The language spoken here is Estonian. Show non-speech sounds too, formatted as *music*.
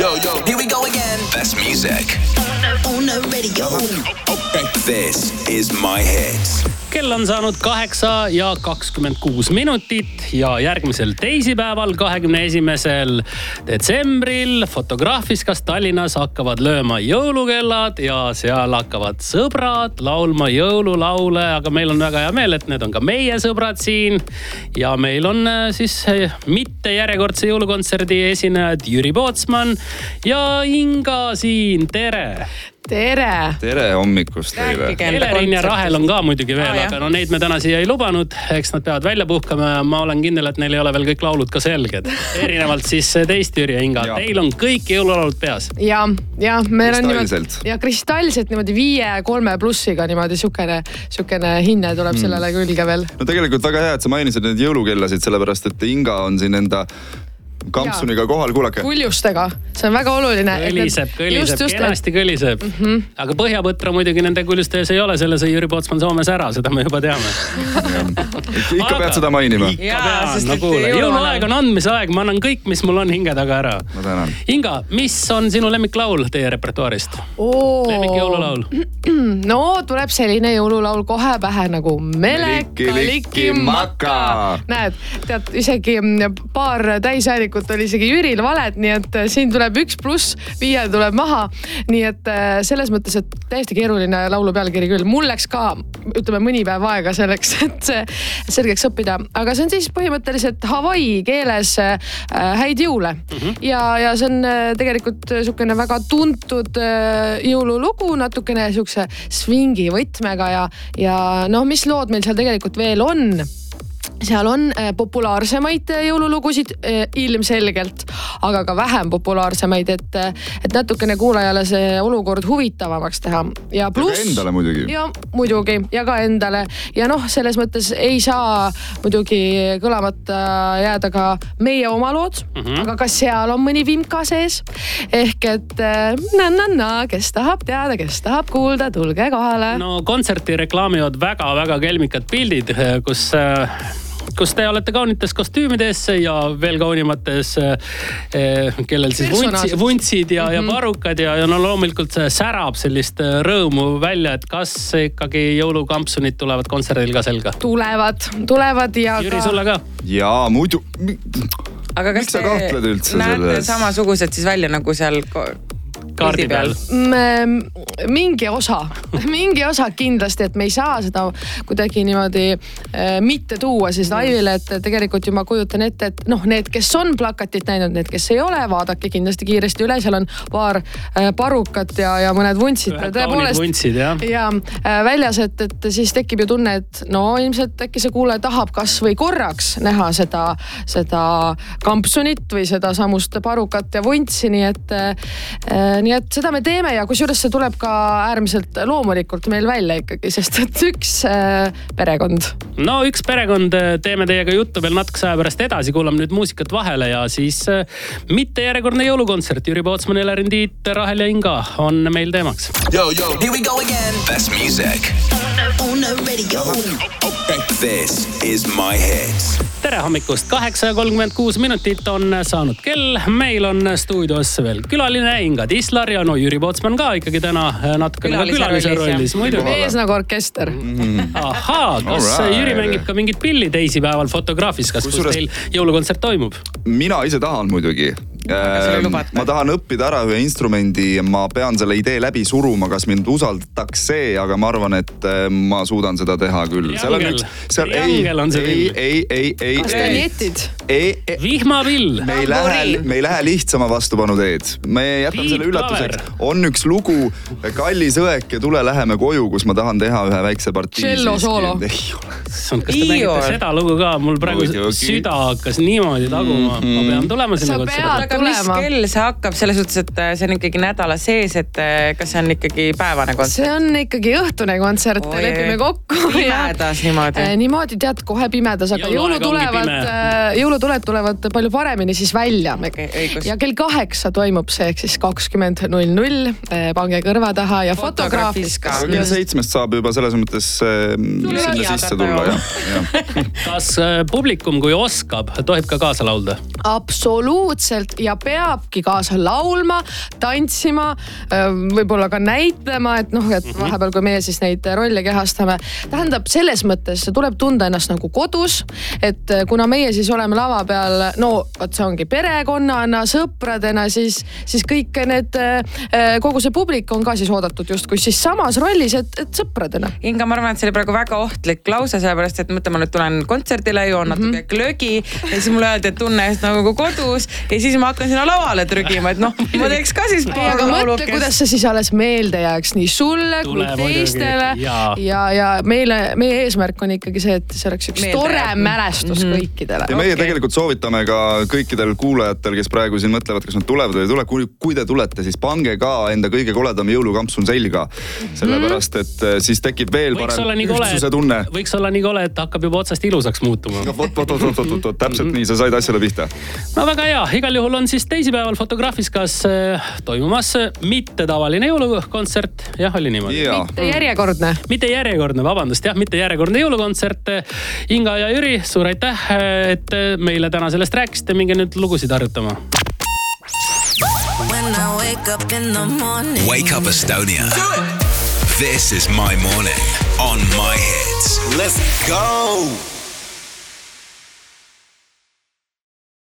Yo, yo, here we go again. Best music. On the radio. Okay. This is my hits. kell on saanud kaheksa ja kakskümmend kuus minutit ja järgmisel teisipäeval, kahekümne esimesel detsembril Fotograafiskas Tallinnas hakkavad lööma jõulukellad ja seal hakkavad sõbrad laulma jõululaule, aga meil on väga hea meel, et need on ka meie sõbrad siin. ja meil on äh, siis äh, mitte järjekordse jõulukontserdi esinejad Jüri Pootsman ja Inga siin, tere tere. tere hommikust teile. Elerin ja Rahel on ka muidugi veel ah,, aga no neid me täna siia ei lubanud. eks nad peavad välja puhkama ja ma olen kindel, et neil ei ole veel kõik laulud ka selged. *laughs* erinevalt siis teist, Jüri ja Inga, teil on kõik jõululaulud peas. ja, ja meil on niimoodi ja kristallselt niimoodi viie, kolme plussiga niimoodi sihukene, sihukene hinne tuleb mm. sellele külge veel. no tegelikult väga hea, et sa mainisid neid jõulukellasid, sellepärast et Inga on siin enda kampsuniga kohal, kuulake. kuljustega, see on väga oluline. kõliseb, kõliseb, kenasti kõliseb mm. -hmm. aga põhjapõtra muidugi nende kuljuste ees ei ole, selle sõi Jüri Pootsman Soomes ära, seda me juba teame *laughs* ikka aga, pead seda mainima. no kuule, jõuluaeg on andmise aeg, ma annan kõik, mis mul on hinge taga ära. ma tänan. Inga, mis on sinu lemmiklaul teie repertuaarist oh.? lemmik jõululaul? *clears throat* no tuleb selline jõululaul kohe pähe nagu Meleka-liki-maka. näed, tead isegi paar täishäälikut tegelikult oli isegi Jüril valed, nii et äh, siin tuleb üks pluss, viie tuleb maha. nii et äh, selles mõttes, et täiesti keeruline laulu pealkiri küll, mul läks ka ütleme mõni päev aega selleks, *laughs* et see selgeks õppida, aga see on siis põhimõtteliselt Hawaii keeles äh, häid jõule mm. -hmm. ja, ja see on tegelikult sihukene väga tuntud jõululugu, natukene sihukese swingi võtmega ja, ja noh, mis lood meil seal tegelikult veel on seal on äh, populaarsemaid äh, jõululugusid äh, ilmselgelt, aga ka vähem populaarsemaid, et, et natukene kuulajale see olukord huvitavamaks teha. ja pluss. Endale muidugi. ja muidugi ja ka endale ja noh, selles mõttes ei saa muidugi kõlamata jääda ka meie oma lood mm, -hmm. aga ka seal on mõni vimka sees. ehk et na-na-na, kes tahab teada, kes tahab kuulda, tulge kohale. no kontserti reklaamivad väga-väga kelmikad pildid, kus kus te olete kaunites kostüümides ja veel kaunimates eh,, kellel siis vuntsi, vuntsid ja mm, -hmm. ja mhm. parukad ja, ja no loomulikult see särab sellist eh, rõõmu välja, et kas ikkagi jõulukampsunid tulevad kontserdil ka selga? tulevad, tulevad ja. Jüri, sulle ka? jaa, muidu. aga kas te näete selles? samasugused siis välja nagu seal kaardi peal? mingi osa, *laughs* mingi osa kindlasti, et me ei saa seda kuidagi niimoodi äh, mitte tuua siis laivile, et tegelikult ju ma kujutan ette, et noh, need, kes on plakatit näinud, need, kes ei ole, vaadake kindlasti kiiresti üle, seal on paar äh, parukat ja, ja mõned vuntsid. tõepoolest vuntsid, jah. ja äh, väljas, et, et siis tekib ju tunne, et no ilmselt äkki see kuulaja tahab kasvõi korraks näha seda, seda kampsunit või sedasamust parukat ja vuntsi, nii et äh, nii et seda me teeme ja kusjuures see tuleb ka äärmiselt loomulikult meil välja ikkagi, sest et üks äh, perekond. no üks perekond, äh, teeme teiega juttu veel natukese aja pärast edasi, kuulame nüüd muusikat vahele ja siis äh, mitte järjekordne jõulukontsert. Jüri Pootsman, Elerin Tiit, Rahel ja Inga on meil teemaks. Here we go again. Best music. On the radio. This is my hits tere hommikust, kaheksa ja kolmkümmend kuus minutit on saanud kell. meil on stuudios veel külaline Inga Tislar ja no Jüri Pootsman ka ikkagi täna natukene ka külalise rollis muidugi. mees nagu orkester mm.. ahaa, kas right. Jüri mängib ka mingit pilli teisipäeval Fotograafis, kas, kus teil jõulukontsert toimub? mina ise tahan muidugi ma tahan õppida ära ühe instrumendi ja ma pean selle idee läbi suruma, kas mind usaldatakse, aga ma arvan, et ehm, ma suudan seda teha küll. seal on üks, seal ei, ei, ei, ei, ei. kas te nietid? Vihmapill. me ei lähe, me ei lähe lihtsama vastupanu teed, me jätame selle üllatuseks. on üks lugu, Kallis õek ja tule läheme koju, kus ma tahan teha ühe väikse partii. tšello soolo. ei ole. kas te mängite seda lugu ka, mul praegu süda hakkas niimoodi taguma, ma pean tulema sinna kontserdile aga mis kell see hakkab, selles suhtes, et äh, see on ikkagi nädala sees, et äh, kas see on ikkagi päevane kontsert? see on ikkagi õhtune kontsert, lepime kokku. pimedas niimoodi? niimoodi tead, kohe pimedas, aga jõulud tulevad, jõulud jõulutuled tulevad palju paremini siis välja õigus. ja kell kaheksa toimub see ehk siis kakskümmend null null. pange kõrva taha ja fotograafis ka. kell seitsmest saab juba selles mõttes äh, sinna sisse tulla jah, jah. *laughs* kas äh, publikum, kui oskab, tohib ka kaasa laulda? absoluutselt ja peabki kaasa laulma, tantsima, võib-olla ka näitlema, et noh, et vahepeal, kui meie siis neid rolle kehastame. tähendab, selles mõttes tuleb tunda ennast nagu kodus, et kuna meie siis oleme lava peal, no vot see ongi perekonnana, sõpradena, siis, siis kõik need, kogu see publik on ka siis oodatud justkui siis samas rollis, et, et sõpradena. Inga, ma arvan, et see oli praegu väga ohtlik lause, sellepärast et mõtle, ma nüüd tulen kontserdile, joon natuke mm -hmm. glögi ja siis mulle öeldi, et tunne ennast nagu kodus ja siis ma hakkan sinna lavale trügima, et noh, *laughs* ma teeks ka siis aga mõtle, laulukest. kuidas see siis alles meelde jääks nii sulle Tule kui teistele jaa. ja, ja meile, meie eesmärk on ikkagi see, et see oleks üks Meelde tore jääb. mälestus Mhm. kõikidele ja meie Okei. tegelikult soovitame ka kõikidel kuulajatel, kes praegu siin mõtlevad, kas nad tulevad või ei tule, kui, kui te tulete, siis pange ka enda kõige koledam jõulukampsun selga. sellepärast, et eh, siis tekib veel võiks parem ühtsuse tunne. võiks olla nii kole, et hakkab juba otsast ilusaks muutuma. vot, vot, vot, vot, vot, vot, täpselt nii, sa said asjale pihta. no väga hea, igal juhul on siis teisipäeval Fotograafiskas äh, toimumas äh, mittetavaline jõulukontsert, jah, oli niimoodi? mitte järjekordne. mitte järjekordne, vabandust, jah, mitte järjekordne jõulukontsert. Inga ja Jüri, suur aitäh, et meile täna sellest rääkisite, minge nüüd lugusid harjutama. Wake up in the morning. Wake up Estonia. This is my morning on my hits. Let's go.